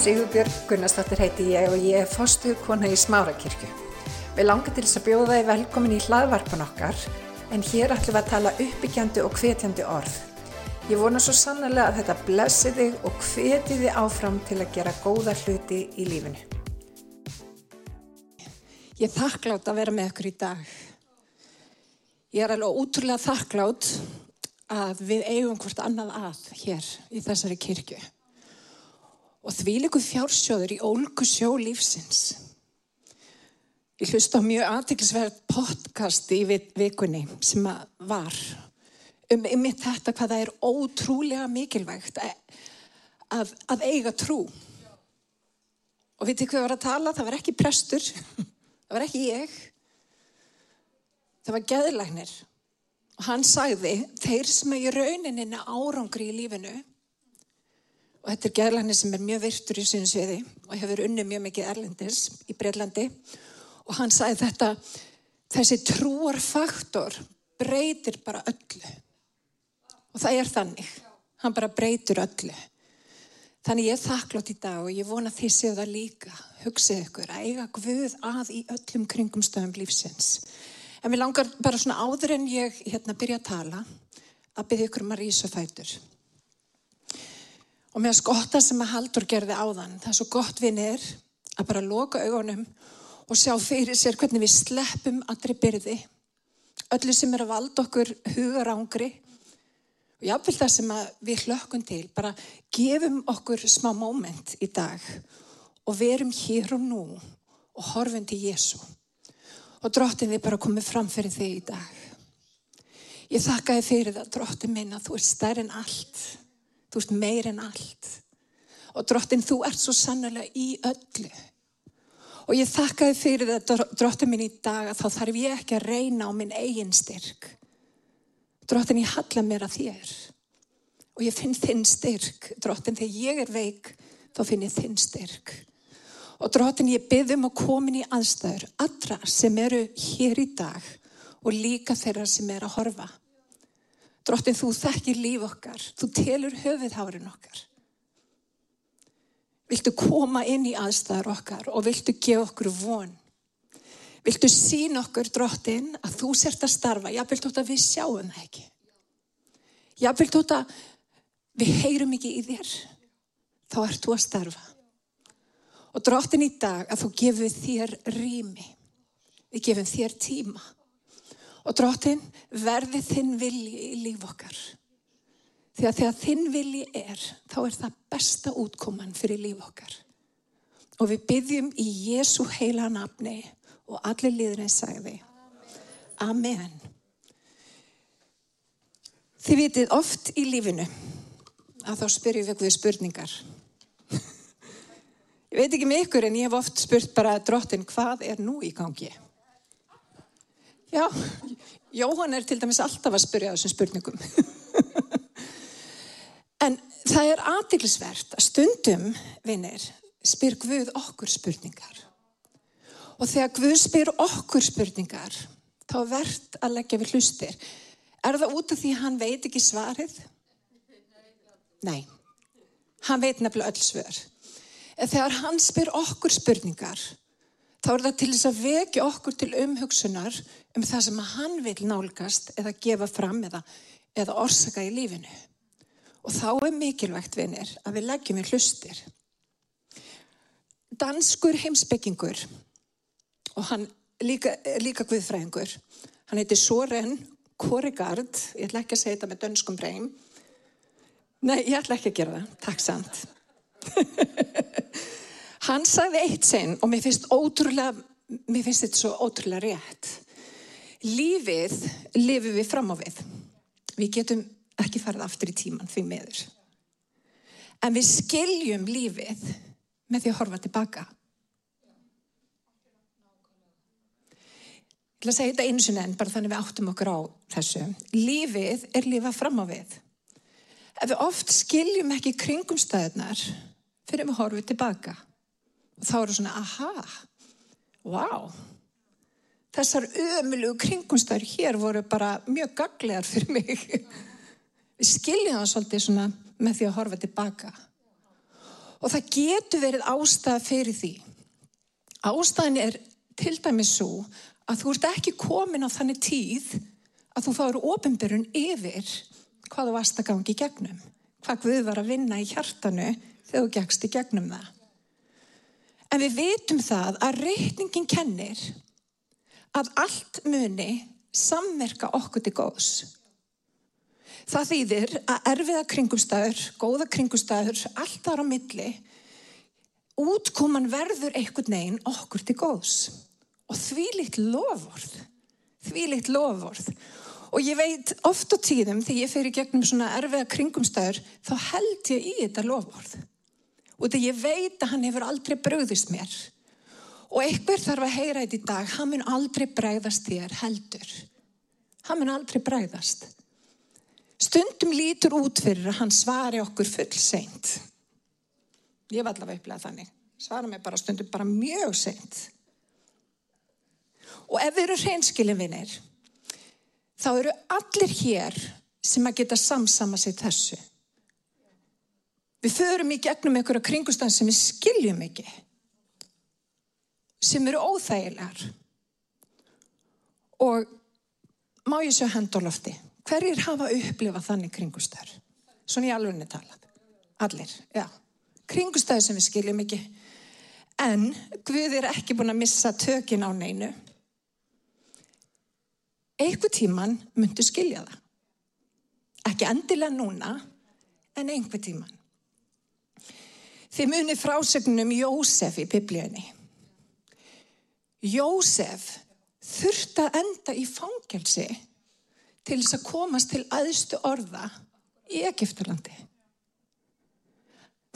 Sigurbjörg Gunnarsdóttir heiti ég og ég er fostu kona í Smárakirkju. Við langar til þess að bjóða þið velkomin í hlaðvarpan okkar en hér ætlum við að tala uppbyggjandi og hvetjandi orð. Ég vona svo sannlega að þetta blessi þig og hveti þið áfram til að gera góða hluti í lífinu. Ég er þakklátt að vera með ykkur í dag. Ég er alveg ótrúlega þakklátt að við eigum hvort annað að hér í þessari kirkju. Og því líku fjársjóður í ólgu sjó lífsins. Ég hlust á mjög aðtiklisverð podcast í vikunni sem var um ymmið þetta hvað það er ótrúlega mikilvægt að, að eiga trú. Og vitið hvað var að tala? Það var ekki prestur, það var ekki ég, það var geðlagnir. Og hann sagði, þeir sem er í rauninni árangri í lífinu, og þetta er geðlagnir sem er mjög virtur í synsviði og hefur unni mjög mikið erlendis í Breitlandi, og hann sagði þetta, þessi trúarfaktor breytir bara öllu. Og það er þannig, hann bara breytur öllu. Þannig ég er þakklátt í dag og ég vona því séu það líka, hugsið ykkur, að eiga Guð að í öllum kringumstöðum lífsins. En mér langar bara svona áður en ég hérna byrja að tala að byrja ykkur um að rýsa fætur. Og mér er skotta sem að Haldur gerði áðan. Það er svo gott vinnir að bara loka augunum og sjá fyrir sér hvernig við sleppum allri byrði. Öllu sem er að valda okkur hugarángri. Og jáfnveil það sem við hlökkum til, bara gefum okkur smá móment í dag og verum hér og nú og horfum til Jésu og drottin við bara komum fram fyrir þig í dag. Ég þakka þið fyrir það, drottin minn, að þú ert stærn allt. Þú ert meir en allt. Og drottin, þú ert svo sannlega í öllu. Og ég þakka þið fyrir það, drottin minn, í dag, að þá þarf ég ekki að reyna á minn eigin styrk. Drottin, ég halla mér að þér. Og ég finn þinn styrk. Drottin, þegar ég er veik, þá finn ég þinn styrk. Og drótin ég byggðum að komin í aðstæður allra sem eru hér í dag og líka þeirra sem er að horfa. Drótin þú þekkir líf okkar, þú telur höfuðhárin okkar. Viltu koma inn í aðstæður okkar og viltu gefa okkur von. Viltu sín okkur drótin að þú sért að starfa, ég vil tóta að við sjáum það ekki. Ég vil tóta að við heyrum ekki í þér, þá ert þú að starfa. Og drottin í dag að þú gefur þér rými. Við gefum þér tíma. Og drottin verði þinn vilji í líf okkar. Því að þegar þinn vilji er, þá er það besta útkoman fyrir líf okkar. Og við byggjum í Jésu heila nafni og allir liðurinn sagði. Amen. Þið vitið oft í lífinu að þá spyrjum við spurningar. Ég veit ekki með ykkur en ég hef oft spurt bara drottin hvað er nú í gangi? Já, Jóhann er til dæmis alltaf að spyrja þessum spurningum. en það er aðtiklisvert að stundum, vinnir, spyr Guð okkur spurningar. Og þegar Guð spyr okkur spurningar, þá verðt að leggja við hlustir. Er það út af því hann veit ekki svarið? Nei, hann veit nefnilega öll svör þegar hann spyr okkur spurningar þá er það til þess að vekja okkur til umhugsunar um það sem hann vil nálgast eða gefa fram eða, eða orsaka í lífinu. Og þá er mikilvægt vinir að við leggjum í hlustir. Danskur heimsbyggingur og hann líka, líka guðfræðingur, hann heiti Soren Korigard, ég ætla ekki að segja þetta með dönskum breym. Nei, ég ætla ekki að gera það, takk samt. Hann sagði eitt sinn og mér finnst mér finnst þetta svo ótrúlega rétt. Lífið lifið við fram á við. Við getum ekki farið aftur í tíman því meður. En við skiljum lífið með því að horfa tilbaka. Ég ætla að segja þetta einu sinni en bara þannig við áttum okkur á þessu. Lífið er lifað fram á við. Ef við oft skiljum ekki kringumstæðunar fyrir við horfum tilbaka. Þá eru svona, aha, wow, þessar ömulugu kringumstæður hér voru bara mjög gaglegar fyrir mig. Við skiljum það svolítið svona með því að horfa tilbaka. Og það getur verið ástæða fyrir því. Ástæðin er til dæmis svo að þú ert ekki komin á þannig tíð að þú fáir ofinbyrjun yfir hvað þú varst að gangi í gegnum. Hvað Guð var að vinna í hjartanu þegar þú gegst í gegnum það. En við vitum það að reikningin kennir að allt muni samverka okkur til góðs. Það þýðir að erfiða kringumstæður, góða kringumstæður, allt þar á milli, útkoman verður einhvern veginn okkur til góðs. Og því litt lofvorð, því litt lofvorð. Og ég veit oft á tíðum þegar ég fer í gegnum svona erfiða kringumstæður, þá held ég í þetta lofvorð. Og þegar ég veit að hann hefur aldrei bröðist mér. Og einhver þarf að heyra þetta í dag, hann mun aldrei bregðast þér heldur. Hann mun aldrei bregðast. Stundum lítur út fyrir að hann svari okkur full seint. Ég var allavega upplegað þannig. Svara mig bara stundum bara mjög seint. Og ef við eru hreinskilin vinnir, þá eru allir hér sem að geta samsama sig þessu. Við förum í gegnum einhverja kringustan sem við skiljum ekki. Sem eru óþægilegar. Og má ég sjá hendolofti? Hverjir hafa upplifað þannig kringustar? Svona í alvegni talað. Allir, já. Kringustæði sem við skiljum ekki. En Guð er ekki búin að missa tökin á neinu. Eitthvað tíman myndu skilja það. Ekki endilega núna, en einhver tíman. Þið muni frásögnum Jósef í biblíunni. Jósef þurfti að enda í fangelsi til þess að komast til aðstu orða í Egipturlandi.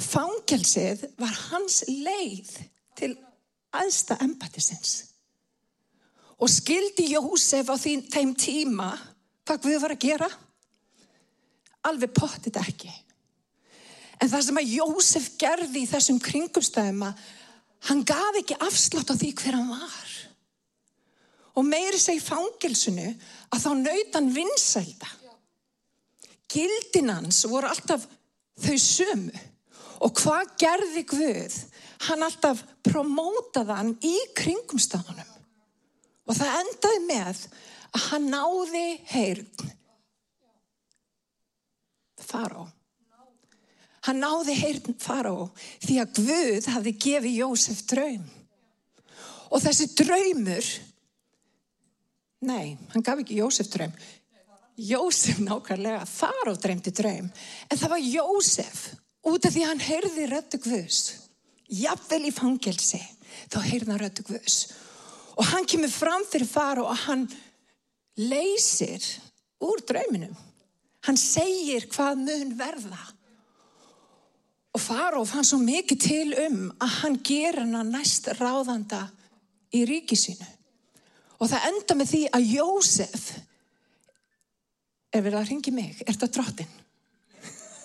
Fangelsið var hans leið til aðsta empatisins. Og skildi Jósef á því, þeim tíma hvað Guð var að gera? Alveg pottit ekki. En það sem að Jósef gerði í þessum kringumstæðum að hann gaf ekki afslátt á því hver hann var. Og meiri segi fangilsunu að þá nautan vinsælda. Gildinans voru alltaf þau sömu. Og hvað gerði Guð? Hann alltaf promótaði hann í kringumstæðunum. Og það endaði með að hann náði heyrn. Faró. Hann náði heyrn faró því að Guð hafði gefið Jósef draum. Og þessi draumur, nei, hann gaf ekki Jósef draum. Jósef nákvæmlega, faró dreymdi draum. En það var Jósef út af því hann heyrði röttu Guðs. Jafnvel í fangelsi, þá heyrði hann röttu Guðs. Og hann kemur fram fyrir faró og hann leysir úr drauminum. Hann segir hvað mun verða. Og Faró fann svo mikið til um að hann ger hana næst ráðanda í ríki sínu. Og það enda með því að Jósef er verið að ringi mig, er þetta drottin?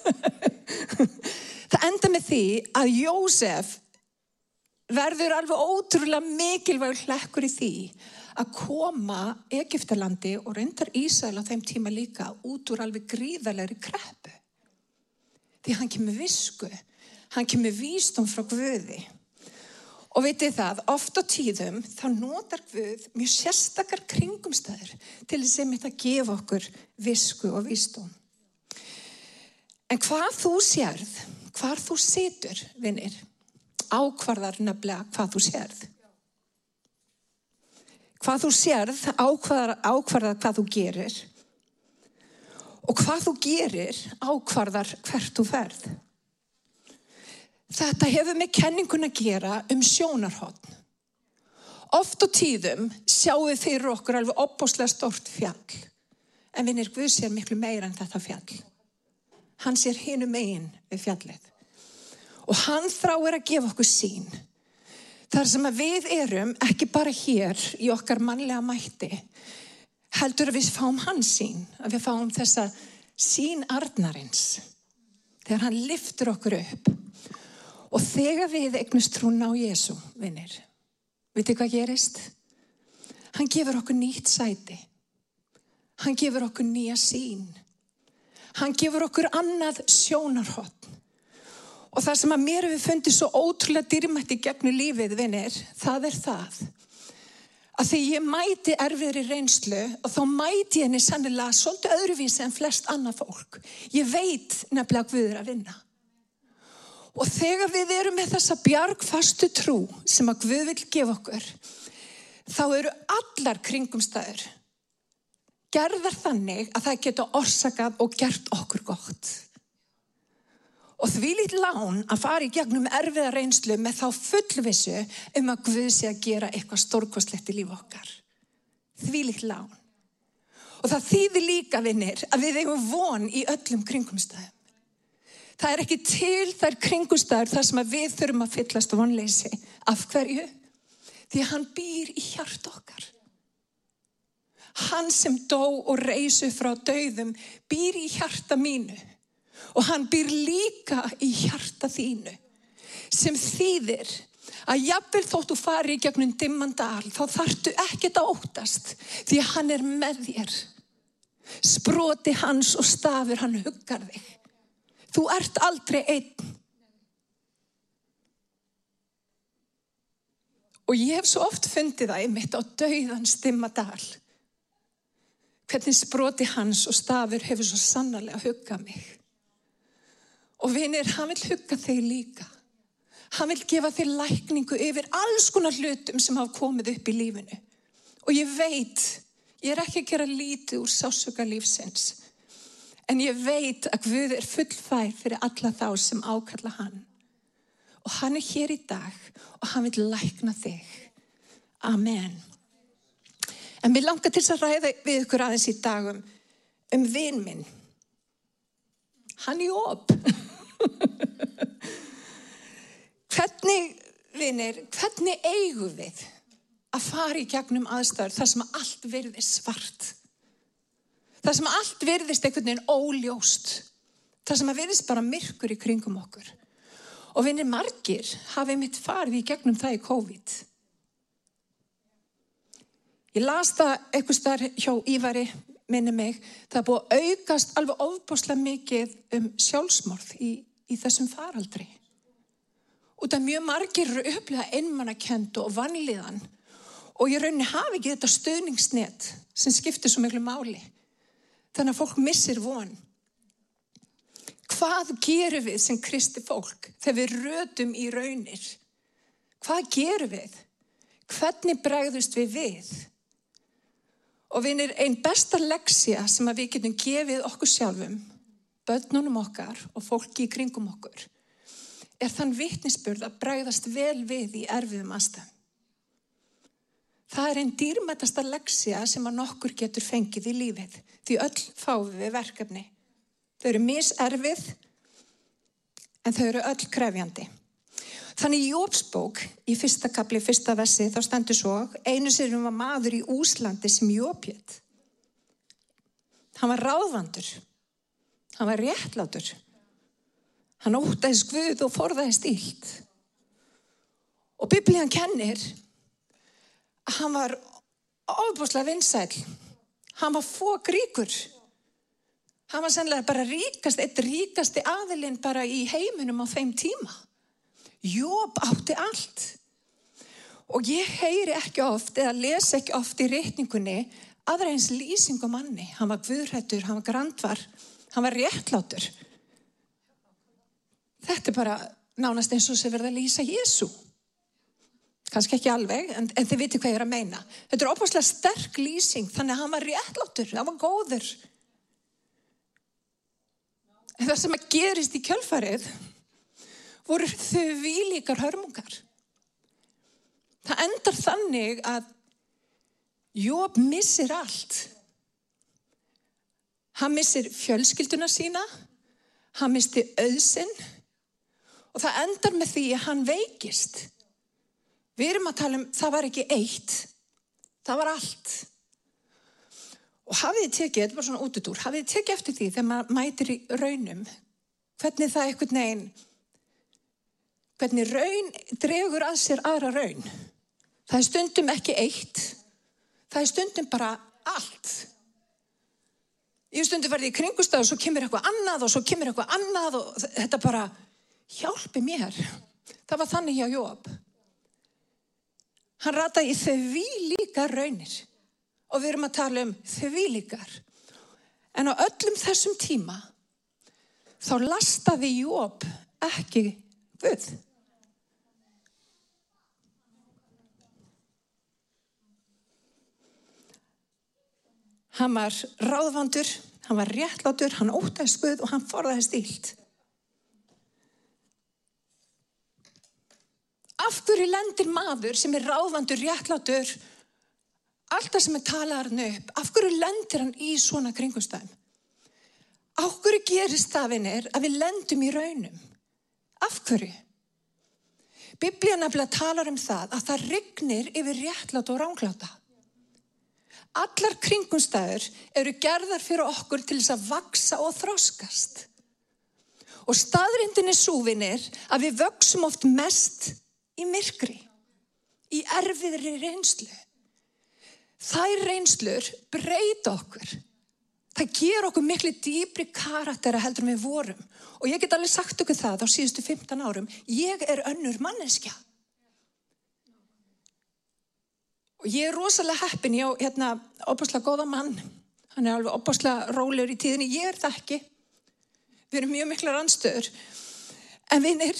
það enda með því að Jósef verður alveg ótrúlega mikilvæg hlekkur í því að koma Egiptalandi og reyndar Ísæl á þeim tíma líka út úr alveg gríðalegri kreppu. Því hann kemur visku, hann kemur vístum frá Guði. Og veitir það, oft á tíðum þá notar Guð mjög sérstakar kringumstæður til þess að þetta gefa okkur visku og vístum. En hvað þú sérð, hvað þú situr, vinnir, ákvarðar nefnilega hvað þú sérð. Hvað þú sérð ákvarðar, ákvarðar hvað þú gerir og hvað þú gerir ákvarðar hvert þú ferð. Þetta hefur með kenningun að gera um sjónarhóttn. Oft á tíðum sjáum við fyrir okkur alveg opbóslega stort fjall. En vinnir Guð sér miklu meira en þetta fjall. Hann sér hinu megin við fjallið. Og hann þráir að gefa okkur sín. Þar sem að við erum ekki bara hér í okkar mannlega mætti, heldur að við fáum hans sín, að við fáum þessa sín arnarins. Þegar hann liftur okkur upp. Og þegar við eignust trúna á Jésu, vinnir, veitir hvað gerist? Hann gefur okkur nýtt sæti. Hann gefur okkur nýja sín. Hann gefur okkur annað sjónarhótt. Og það sem að mér hefur fundið svo ótrúlega dýrmætt í gegnum lífið, vinnir, það er það að því ég mæti erfiðri reynslu og þá mæti henni sannilega svolítið öðruvísi en flest annað fólk. Ég veit nefnilega erum að vinna. Og þegar við erum með þessa bjargfastu trú sem að Guð vil gefa okkur, þá eru allar kringumstæður gerðar þannig að það geta orsakað og gert okkur gott. Og því lít lán að fara í gegnum erfiða reynslu með þá fullvissu um að Guð sé að gera eitthvað stórkostlegt í líf okkar. Því lít lán. Og það þýðir líka vinnir að við eigum von í öllum kringumstæðum. Það er ekki til þær kringumstæður þar sem við þurfum að fyllast vonleysi. Af hverju? Því hann býr í hjart okkar. Hann sem dó og reysu frá dauðum býr í hjarta mínu og hann býr líka í hjarta þínu sem þýðir að jafnvel þóttu fari í gegnum dimmandal þá þartu ekkert að óttast því að hann er með þér. Sproti hans og stafur hann huggar þig. Þú ert aldrei einn. Og ég hef svo oft fundið það einmitt á dauðans dimmadal hvernig sproti hans og stafur hefur svo sannarlega huggað mig Og vinir, hann vil hugga þig líka. Hann vil gefa þig lækningu yfir alls konar hlutum sem hafa komið upp í lífinu. Og ég veit, ég er ekki að gera lítið úr sásuga lífsins. En ég veit að Guð er fullfær fyrir alla þá sem ákalla hann. Og hann er hér í dag og hann vil lækna þig. Amen. En mér langar til að ræða við ykkur aðeins í dagum um vinn minn. Hann í op. hvernig, vinir, hvernig eigum við að fara í gegnum aðstæður þar sem allt verðist svart? Það sem allt verðist einhvern veginn óljóst. Það sem að verðist bara myrkur í kringum okkur. Og vinir margir hafið mitt farið í gegnum það í COVID. Ég las það eitthvað starf hjá Ívari minni mig, það er búið að aukast alveg ofbúslega mikið um sjálfsmorð í, í þessum faraldri. Út af mjög margir eru upplegað einmannakend og vanliðan og ég rauninni hafi ekki þetta stöðningsnet sem skiptir svo miklu máli. Þannig að fólk missir von. Hvað gerum við sem kristi fólk þegar við rötum í raunir? Hvað gerum við? Hvernig bregðust við við? Og vinir, einn besta leksja sem við getum gefið okkur sjálfum, börnunum okkar og fólki í kringum okkur, er þann vittnisspörð að bræðast vel við í erfiðum aðstæðum. Það er einn dýrmætasta leksja sem að nokkur getur fengið í lífið, því öll fáum við verkefni. Þau eru miserfið, en þau eru öll krefjandi. Þannig í Jópsbók, í fyrsta kapli, fyrsta vessi, þá stendur svo, einu sérum var maður í Úslandi sem Jópjött. Hann var ráðvandur, hann var réttlátur, hann ótaði skvuð og forðaði stílt. Og biblíðan kennir að hann var ofbúslega vinsæl, hann var fókríkur, hann var sannlega bara ríkast, eitt ríkasti aðilinn bara í heiminum á þeim tíma. Jóp átti allt. Og ég heyri ekki oft eða les ekki oft í reyningunni aðra eins lýsing á manni. Hann var guðrættur, hann var grandvar, hann var réttlátur. Þetta er bara nánast eins og sem verða að lýsa Jésu. Kanski ekki alveg, en, en þið viti hvað ég er að meina. Þetta er opaslega sterk lýsing, þannig að hann var réttlátur, hann var góður. En það sem að gerist í kjölfarið voru þau výlíkar hörmungar. Það endar þannig að Jóp missir allt. Hann missir fjölskylduna sína, hann misti auðsinn og það endar með því að hann veikist. Við erum að tala um, það var ekki eitt, það var allt. Og hafið þið tekið, þetta var svona útudúr, hafið þið tekið eftir því þegar maður mætir í raunum, hvernig það eitthvað neginn hvernig raun dregur að sér aðra raun. Það er stundum ekki eitt, það er stundum bara allt. Ég stundum verði í kringustaf og svo kemur eitthvað annað og svo kemur eitthvað annað og þetta bara hjálpi mér. Það var þannig hjá Jóp. Hann rataði í þau líka raunir og við erum að tala um þau líkar. En á öllum þessum tíma þá lastaði Jóp ekki Guð. Hann var ráðvandur, hann var réttlátur, hann óttæðist Guð og hann forðaðist íld. Af hverju lendir maður sem er ráðvandur, réttlátur, alltaf sem er talaðarinn upp, af hverju lendir hann í svona kringumstæðum? Af hverju gerist það vinnir að við lendum í raunum? Af hverju? Biblíana nefnilega talar um það að það rignir yfir réttlátt og rángláta. Allar kringumstæður eru gerðar fyrir okkur til þess að vaksa og þróskast. Og staðrindin er súvinir að við vöksum oft mest í myrkri, í erfiðri reynslu. Þær reynslur breyta okkur. Það ger okkur miklu dýbri karaktera heldur við vorum. Og ég get alveg sagt okkur það á síðustu 15 árum. Ég er önnur manneskja. Og ég er rosalega heppin, ég á hérna opaslega góða mann, hann er alveg opaslega rólegur í tíðinni, ég er það ekki. Við erum mjög mikla rannstöður. En vinnir,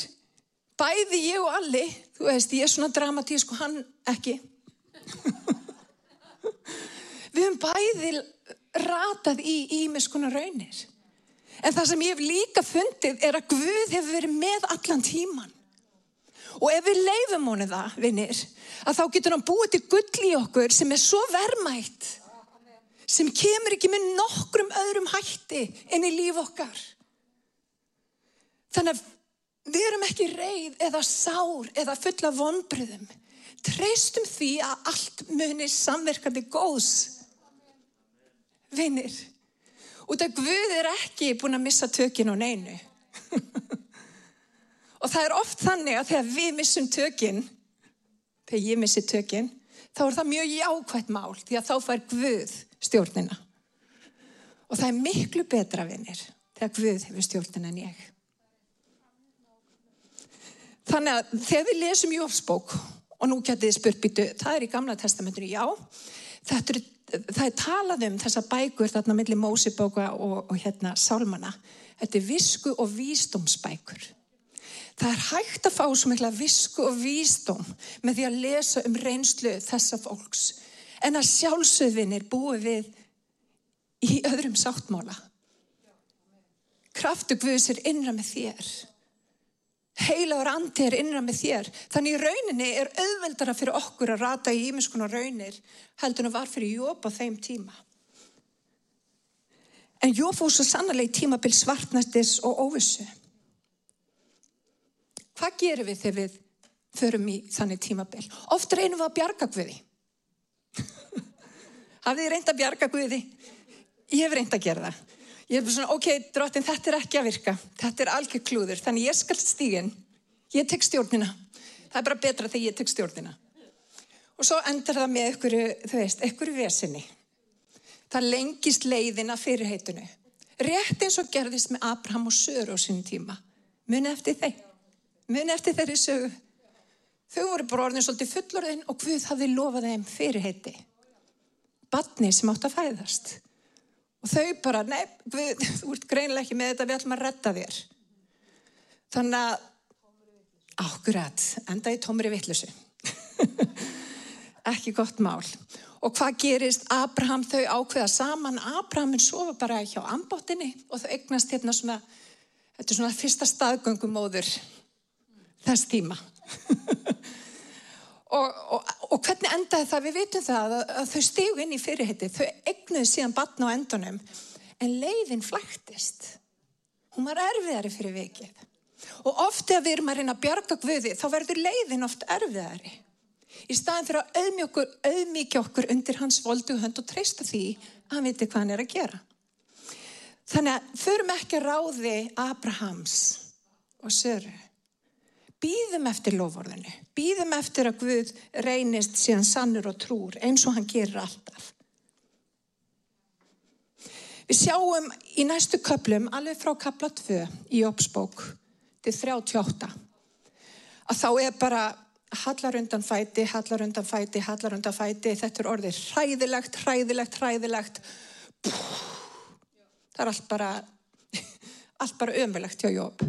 bæði ég og Alli, þú veist, ég er svona dramatísk og hann ekki. Við höfum bæði ratað í ímiskunar raunir. En það sem ég hef líka fundið er að Guð hefur verið með allan tíman. Og ef við leifum honu það, vinnir, að þá getur hann búið til gull í okkur sem er svo vermætt, sem kemur ekki með nokkrum öðrum hætti inn í líf okkar. Þannig að við erum ekki reyð eða sár eða fulla vonbröðum. Treystum því að allt munir samverkandi góðs. Vinnir, út af Guð er ekki búin að missa tökinn á neinu. Og það er oft þannig að þegar við missum tökinn, þegar ég missi tökinn, þá er það mjög jákvægt mál því að þá fær Guð stjórnina. Og það er miklu betra vinnir þegar Guð hefur stjórnina en ég. Þannig að þegar við lesum Jófsbók, og nú getið þið spurt býtu, það er í gamla testamentinu, já, er, það er talað um þessa bækur þarna millir Mósibóka og, og hérna Sálmana. Þetta er visku og vísdómsbækur. Það er hægt að fá svo mikla visku og vísdóm með því að lesa um reynslu þessa fólks. En að sjálfsöðvinir búi við í öðrum sáttmála. Kraftu Guðs er innra með þér. Heilaður andi er innra með þér. Þannig í rauninni er auðveldara fyrir okkur að rata í ímiskunar raunir heldur en að var fyrir Jóp á þeim tíma. En Jóp fór svo sannarlega í tímabil svartnæstis og óvissu. Gerum við þegar við förum í þannig tímabill? Oft reynum við að bjarga Guði. Hafið þið reynd að bjarga Guði? Ég hef reynd að gera það. Ég hef svona, ok, drottin, þetta er ekki að virka. Þetta er algjör klúður. Þannig ég skal stígin. Ég tek stjórnina. Það er bara betra þegar ég tek stjórnina. Og svo endur það með einhverju, þú veist, einhverju vesinni. Það lengist leiðina fyrir heitunu. Rétt eins og gerðist með Abraham og Söru á sínum tíma. Muni eftir þeim mun eftir þeirri sögu. Þau voru bara orðin svolítið fullorðin og Guð hafði lofað þeim fyrirheiti. Batni sem átt að fæðast. Og þau bara, nei, Guð, þú ert greinlega ekki með þetta, við ætlum að retta þér. Þannig að, ákkurat, enda í tómri vittlusi. ekki gott mál. Og hvað gerist? Abraham þau ákveða saman. Abrahamin sofa bara hjá ambottinni og þau eignast hérna svona, þetta er svona fyrsta staðgöngumóður þess tíma. og, og, og hvernig endaði það? Við vitum það að, að þau stígu inn í fyrirhitti, þau egnuði síðan batna á endunum, en leiðin flæktist. Hún var erfiðari fyrir vikið. Og oft ef við erum að reyna að bjarga Guði, þá verður leiðin oft erfiðari. Í staðin fyrir að auðmíkja okkur undir hans voldu hönd og treysta því að hann viti hvað hann er að gera. Þannig að förum ekki að ráði Abrahams og Söru. Býðum eftir lovorðinu, býðum eftir að Guð reynist síðan sannur og trúr eins og hann gerir alltaf. Við sjáum í næstu köplum, alveg frá kapla 2 í Jópsbók, til 38 að þá er bara hallar undan fæti, hallar undan fæti, hallar undan fæti, þetta er orðið hræðilegt, hræðilegt, hræðilegt. Pú, það er allt bara, allt bara ömulegt hjá Jóp.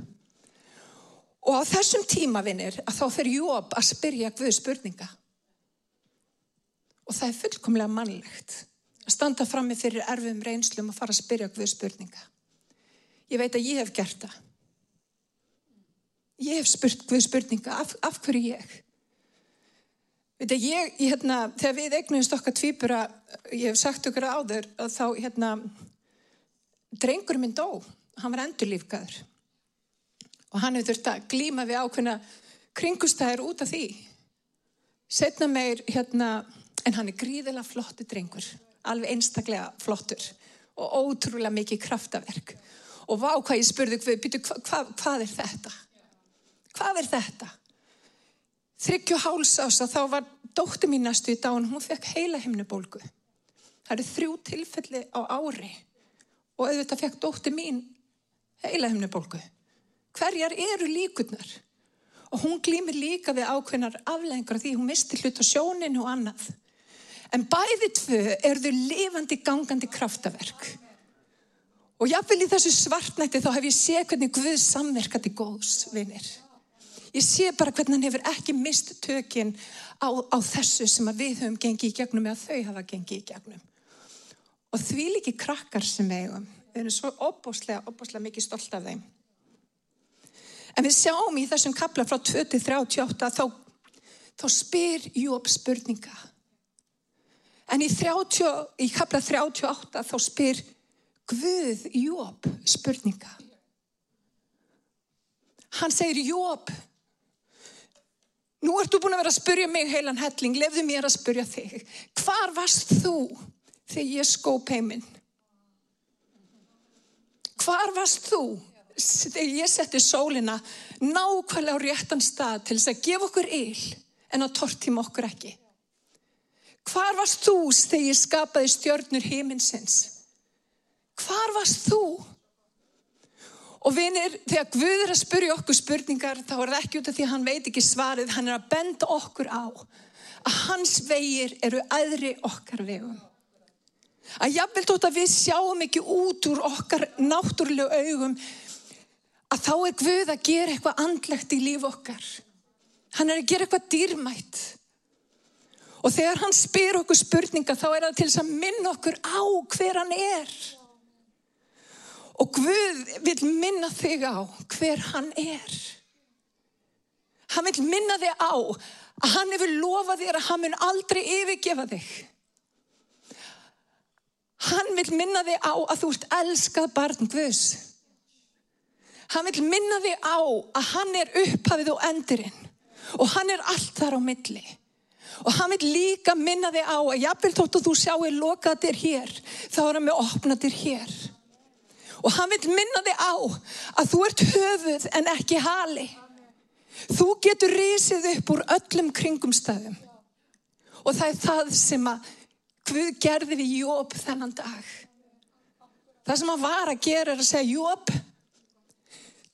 Og á þessum tímavinnir að þá fyrir Jóp að spyrja Guð spurninga. Og það er fullkomlega mannlegt að standa frammi fyrir erfum reynslum og fara að spyrja Guð spurninga. Ég veit að ég hef gert það. Ég hef spurt Guð spurninga, af, af hverju ég? Veit að ég, hérna, þegar við eignumst okkar tvýpura, ég hef sagt okkur áður, að þá, hérna, drengur minn dó, hann var endurlífgaður. Og hann hefur þurft að glíma við ákveðna kringustæðir út af því. Setna meir, hérna, en hann er gríðilega flotti drengur, alveg einstaklega flottur og ótrúlega mikið kraftaverk. Og vá hvað ég spurði, hvað, hvað, hvað er þetta? Hvað er þetta? þryggju háls ás að þá var dóttu mín næstu í dán, hún fekk heila himnubólgu. Það eru þrjú tilfelli á ári og auðvitað fekk dóttu mín heila himnubólgu. Hverjar eru líkurnar? Og hún glýmir líka við ákveðnar aflengur því hún misti hlut á sjóninu og annað. En bæði tvö eru þau lifandi gangandi kraftaverk. Og jáfnvel í þessu svartnætti þá hef ég séð hvernig Guð samverkati góðs vinir. Ég sé bara hvernig hann hefur ekki mist tökinn á, á þessu sem við höfum gengið í gegnum eða þau hafa gengið í gegnum. Og því líki krakkar sem eigum, við erum svo opbóslega, opbóslega mikið stolt af þeim. En við sjáum í þessum kapla frá 2038 þá, þá spyr Jóp spurninga. En í, 30, í kapla 38 þá spyr Guð Jóp spurninga. Hann segir Jóp, Nú ertu búin að vera að spurja mig heilan helling, lefðu mér að spurja þig. Hvar varst þú þegar ég skóp heiminn? Hvar varst þú þegar ég setti sólina nákvæmlega á réttan stað til þess að gefa okkur yl en að tortíma okkur ekki? Hvar varst þú þegar ég skapaði stjörnur heiminsins? Hvar varst þú? Og vinir, þegar Guð er að spurja okkur spurningar, þá er það ekki út af því að hann veit ekki svarið, hann er að benda okkur á að hans vegir eru aðri okkar vegum. Að jáfnvel tótt að við sjáum ekki út úr okkar náttúrulegu augum, að þá er Guð að gera eitthvað andlegt í líf okkar. Hann er að gera eitthvað dýrmætt. Og þegar hann spyr okkur spurninga, þá er það til þess að minna okkur á hver hann er. Og Guð vil minna þig á hver hann er. Hann vil minna þig á að hann hefur lofað þér að hann mun aldrei yfirgefa þig. Hann vil minna þig á að þú ert elskað barn Guðs. Hann vil minna þig á að hann er upphafið og endurinn og hann er allt þar á milli. Og hann vil líka minna þig á að jafnvel þótt að þú sjáu lokaðir hér, þá er hann með opnaðir hér. Og hann vil minna þig á að þú ert höfuð en ekki hali. Þú getur risið upp úr öllum kringumstæðum. Og það er það sem að Guð gerði við Jóp þennan dag. Það sem hann var að gera er að segja Jóp,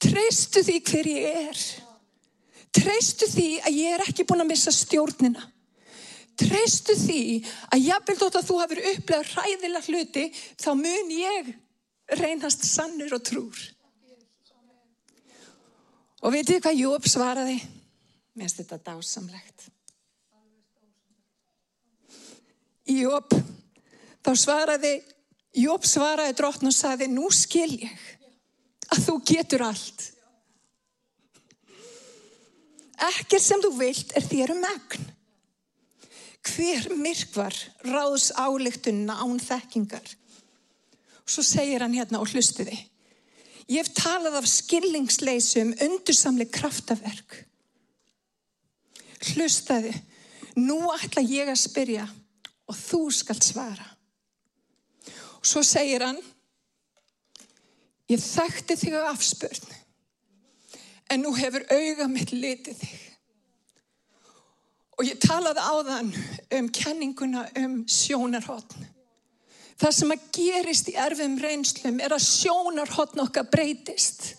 treystu því hver ég er. Treystu því að ég er ekki búin að missa stjórnina. Treystu því að jafnveld þótt að þú hafur upplegað ræðilega hluti, þá mun ég reynast sannur og trúr. Og veitu hvað Jóp svaraði? Mér finnst þetta dásamlegt. Jóp, þá svaraði, Jóp svaraði dróttn og sagði, nú skil ég að þú getur allt. Ekkert sem þú vilt er þér um megn. Hver myrkvar ráðs álíktunna án þekkingar Svo segir hann hérna og hlustiði. Ég hef talað af skillingsleysum undursamli kraftaverk. Hlustaði, nú ætla ég að spyrja og þú skalt svara. Og svo segir hann, ég þekkti þig á afspörn, en nú hefur auga mitt litið þig. Og ég talaði á þann um kenninguna um sjónarhóttn. Það sem að gerist í erfum reynslum er að sjónarhóttn okkar breytist.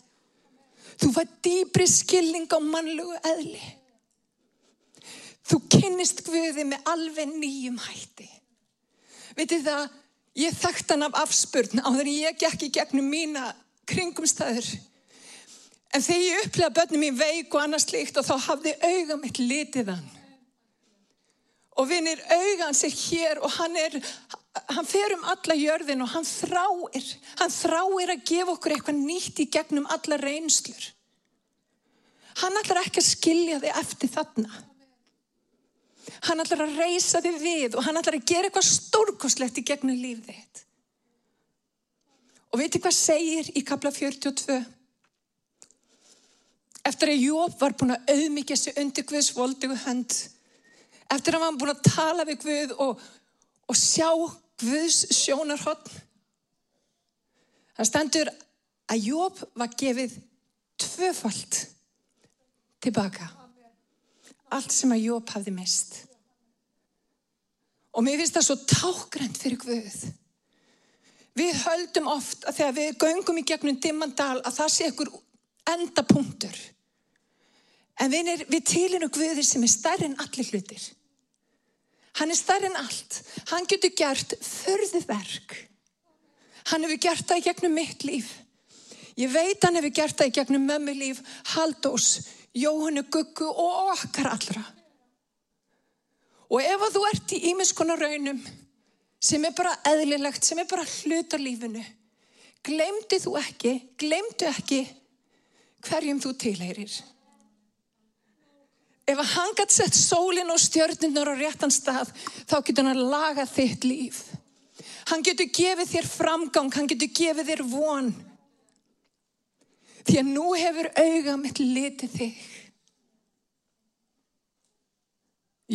Þú fær dýbri skilning á mannlugu eðli. Þú kynnist Guði með alveg nýjum hætti. Vitið það, ég þekkt hann af afspurn á þegar ég gekk í gegnum mína kringumstæður. En þegar ég upplega börnum í veik og annars líkt og þá hafði auga mitt litið hann. Og vinir auga hans er hér og hann er, hann fer um alla jörðin og hann þráir, hann þráir að gefa okkur eitthvað nýtt í gegnum alla reynslur. Hann ætlar ekki að skilja þig eftir þarna. Hann ætlar að reysa þig við og hann ætlar að gera eitthvað stórkoslegt í gegnum lífið þitt. Og veitir hvað segir í kapla 42? Eftir að Jóp var búin að auðmyggja sig undir Guðs voldugu hönd. Eftir að hann var búin að tala við Guð og, og sjá Guðs sjónarhótt. Það stendur að Jóp var gefið tvöfalt tilbaka. Allt sem að Jóp hafði mist. Og mér finnst það svo tákgrænt fyrir Guð. Við höldum oft að þegar við göngum í gegnum dimmandal að það sé ykkur endapunktur. En við, við tilinu Guði sem er stærri en allir hlutir. Hann er stærri en allt. Hann getur gert förðu verk. Hann hefur gert það í gegnum mitt líf. Ég veit hann hefur gert það í gegnum mömmu líf, Haldós, Jóhannu Guggu og okkar allra. Og ef að þú ert í ímiðskona raunum sem er bara eðlilegt, sem er bara hluta lífinu, glemdi þú ekki, glemdu ekki hverjum þú tilheyrir. Ef að hann gæti sett sólinn og stjörnunar á réttan stað, þá getur hann að laga þitt líf. Hann getur gefið þér framgang, hann getur gefið þér von. Því að nú hefur auga mitt litið þig.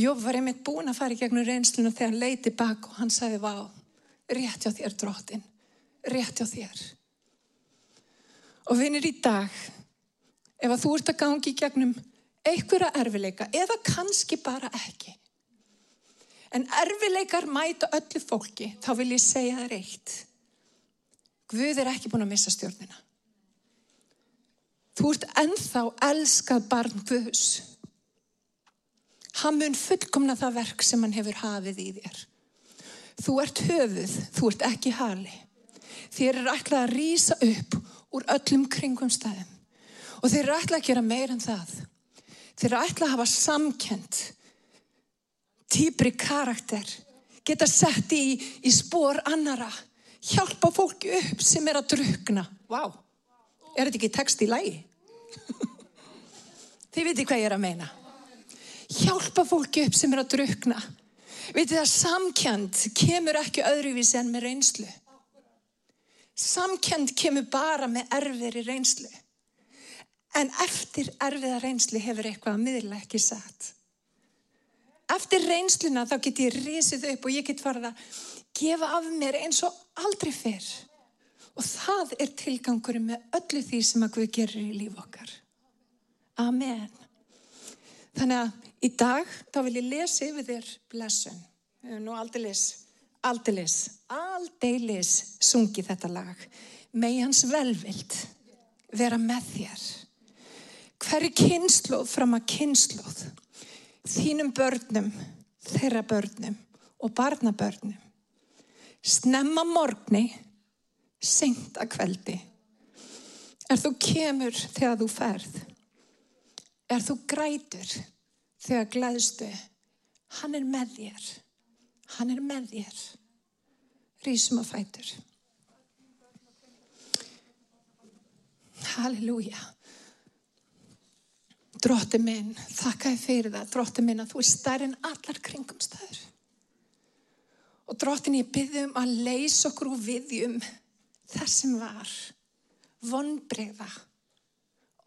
Jóf var einmitt búin að fara í gegnum reynsluna þegar hann leiti bak og hann sagði, vá, rétt hjá þér drottin, rétt hjá þér. Og vinir í dag, ef að þú ert að gangi í gegnum einhverja erfileika eða kannski bara ekki. En erfileikar mæta öllu fólki, þá vil ég segja það reitt. Guð er ekki búin að missa stjórnina. Þú ert enþá elskað barn Guðs. Hann mun fullkomna það verk sem hann hefur hafið í þér. Þú ert höfuð, þú ert ekki hali. Þér er ætlað að rýsa upp úr öllum kringum stæðum. Og þér er ætlað að gera meir en það. Þeir eru ætla að hafa samkend, týpri karakter, geta sett í, í spór annara, hjálpa fólki upp sem er að drukna. Vá, wow. Er þetta ekki text í lægi? Þið viti hvað ég er að meina. Hjálpa fólki upp sem er að drukna. Vitið það, samkend kemur ekki öðruvísi en með reynslu. Samkend kemur bara með erfir í reynslu. En eftir erfiða reynslu hefur eitthvað að miðla ekki satt. Eftir reynsluna þá get ég risið upp og ég get farið að gefa af mér eins og aldrei fyrr. Og það er tilgangurinn með öllu því sem að Guð gerir í líf okkar. Amen. Þannig að í dag þá vil ég lesa yfir þér blessun. Við hefum nú aldeilis, aldeilis, aldeilis sungið þetta lag. Með hans velvild vera með þér hverju kynnslóð fram að kynnslóð þínum börnum, þeirra börnum og barnabörnum snemma morgni senkt að kveldi. Er þú kemur þegar þú ferð. Er þú grætur þegar glæðstu hann er með þér. Hann er með þér. Rísum að fætur. Halleluja. Drótti minn, þakka ég fyrir það, drótti minn að þú er stærn allar kringumstæður. Og dróttin ég byrðum að leysa okkur úr viðjum þar sem var, vonbreyða,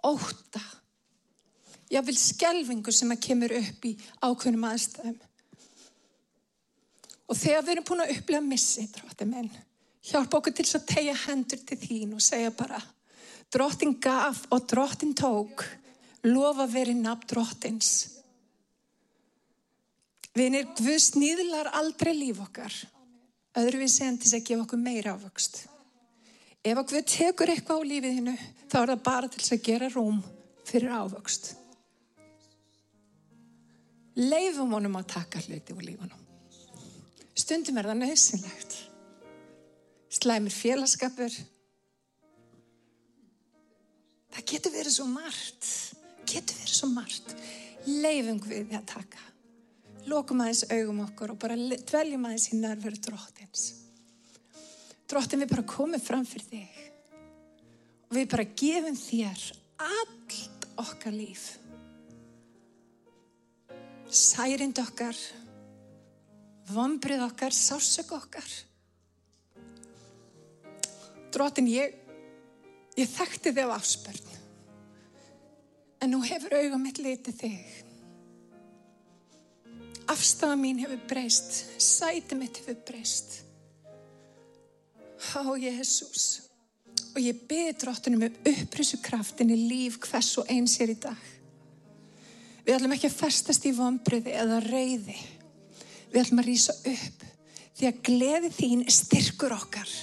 óta, jáfnvel skelvingu sem að kemur upp í ákveðnum aðstæðum. Og þegar við erum búin að upplega missi, drótti minn, hjálpa okkur til að tegja hendur til þín og segja bara, dróttin gaf og dróttin tók, lofa verið nafn drottins. Vinir, Guð snýðlar aldrei líf okkar. Öðruvísi en til að gefa okkur meira ávöxt. Ef að Guð tekur eitthvað á lífiðinu, þá er það bara til þess að gera rúm fyrir ávöxt. Leifum honum að taka hluti úr lífunum. Stundum er það nöðsynlegt. Slæmir félagskapur. Það getur verið svo margt. Getur verið svo margt. Leifum við því að taka. Lókum aðeins augum okkur og bara dveljum aðeins í nærveru dróttins. Dróttin við bara komum fram fyrir þig. Og við bara gefum þér allt okkar líf. Særind okkar, vombrið okkar, sásök okkar. Dróttin, ég, ég þekkti þig á afspörn. En nú hefur auga mitt litið þig. Afstafa mín hefur breyst, sæti mitt hefur breyst. Á Jésús. Og ég byrði dróttunum um upprissu kraftin í líf hvers og eins er í dag. Við ætlum ekki að festast í vombriði eða reyði. Við ætlum að rýsa upp því að gleði þín er styrkur okkar.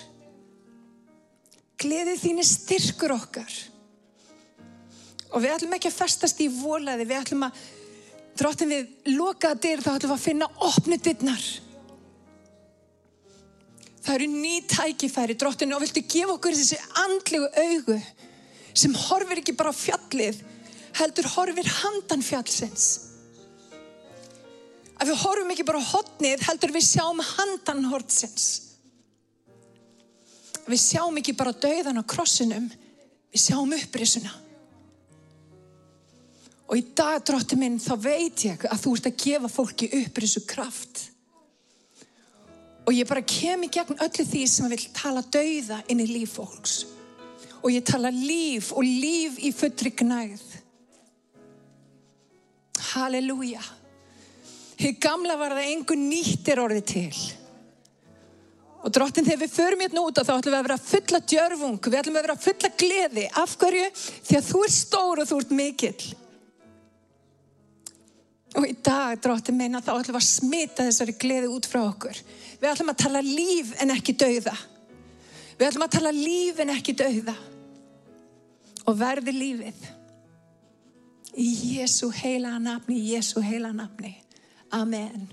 Gleði þín er styrkur okkar. Og við ætlum ekki að festast í volaði, við ætlum að, dróttin við lokaða dyr þá ætlum við að finna opnu dyrnar. Það eru ný tækifæri, dróttinu, og viltu gefa okkur þessi andlegu augu sem horfir ekki bara á fjallið, heldur horfir handan fjallsins. Að við horfum ekki bara á hotnið, heldur við sjáum handan hortsins. Við sjáum ekki bara döðan á krossinum, við sjáum upprisuna. Og í dag, drótti minn, þá veit ég að þú ert að gefa fólki upprisu kraft. Og ég bara kem í gegn öllu því sem vil tala dauða inn í líf fólks. Og ég tala líf og líf í fullri gnæð. Halleluja. Hér gamla var það einhver nýttir orði til. Og drottin þegar við förum hérna út þá ætlum við að vera fulla djörfung, við ætlum að vera fulla gleði. Af hverju? Því að þú er stór og þú ert mikill. Og í dag, drottin meina, þá ætlum við að smita þessari gleði út frá okkur. Við ætlum að tala líf en ekki dauða. Við ætlum að tala líf en ekki dauða. Og verði lífið. Í Jésu heila nafni, í Jésu heila nafni. Amen.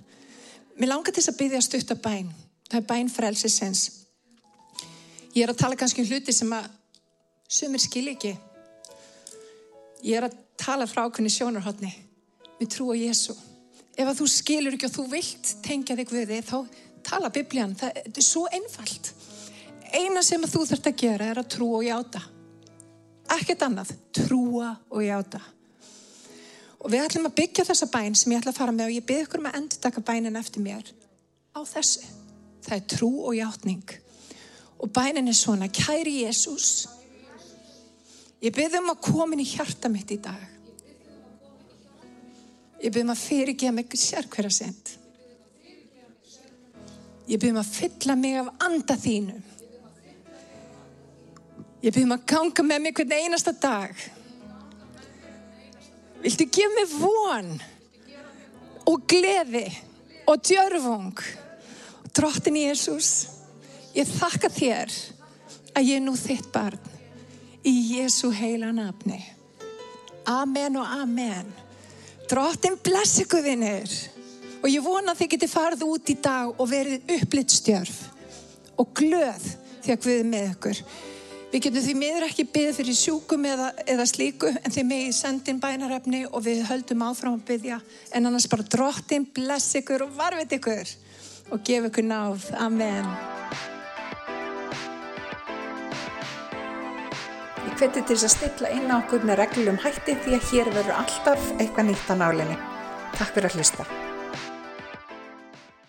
Mér langar til þess að byggja stutt að bæn. Það er bæn frelsisens. Ég er að tala kannski um hluti sem að sumir skil ekki. Ég er að tala frá okkurni sjónarhóttni. Við trú á Jésu. Ef að þú skilur ekki og þú vilt tengja þig við þig, þá tala biblían. Það er svo einfalt. Eina sem þú þurft að gera er að trúa og játa. Ekkert annað. Trúa og játa. Og við ætlum að byggja þessa bæn sem ég ætla að fara með og ég byrð ykkur um að endur taka bænin eftir mér á þessu. Það er trú og játning. Og bænin er svona, kæri Jésús, ég byrð um að komin í hjarta mitt í dag. Ég byrð um að fyrirgeða mig sér hverja send. Ég byrð um að fylla mig af anda þínu. Ég byrð um að ganga með mig hvern einasta dag. Viltu gefa mig von og gleði og djörfung. Drottin Jésús, ég þakka þér að ég er nú þitt barn í Jésu heila nafni. Amen og amen. Drottin blessi guðinir og ég vona að þið geti farið út í dag og verið upplitt stjörf og glöð að guðið með ykkur. Við getum því miður ekki byggðið fyrir sjúkum eða, eða slíku en því í sendin bænarefni og við höldum áfram að byggja en annars bara drottin bless ykkur og varfið ykkur og gef ykkur náð. Amen. Ég hveti til að stilla inn á okkur með reglum hætti því að hér verður alltaf eitthvað nýtt á nálinni. Takk fyrir að hlusta.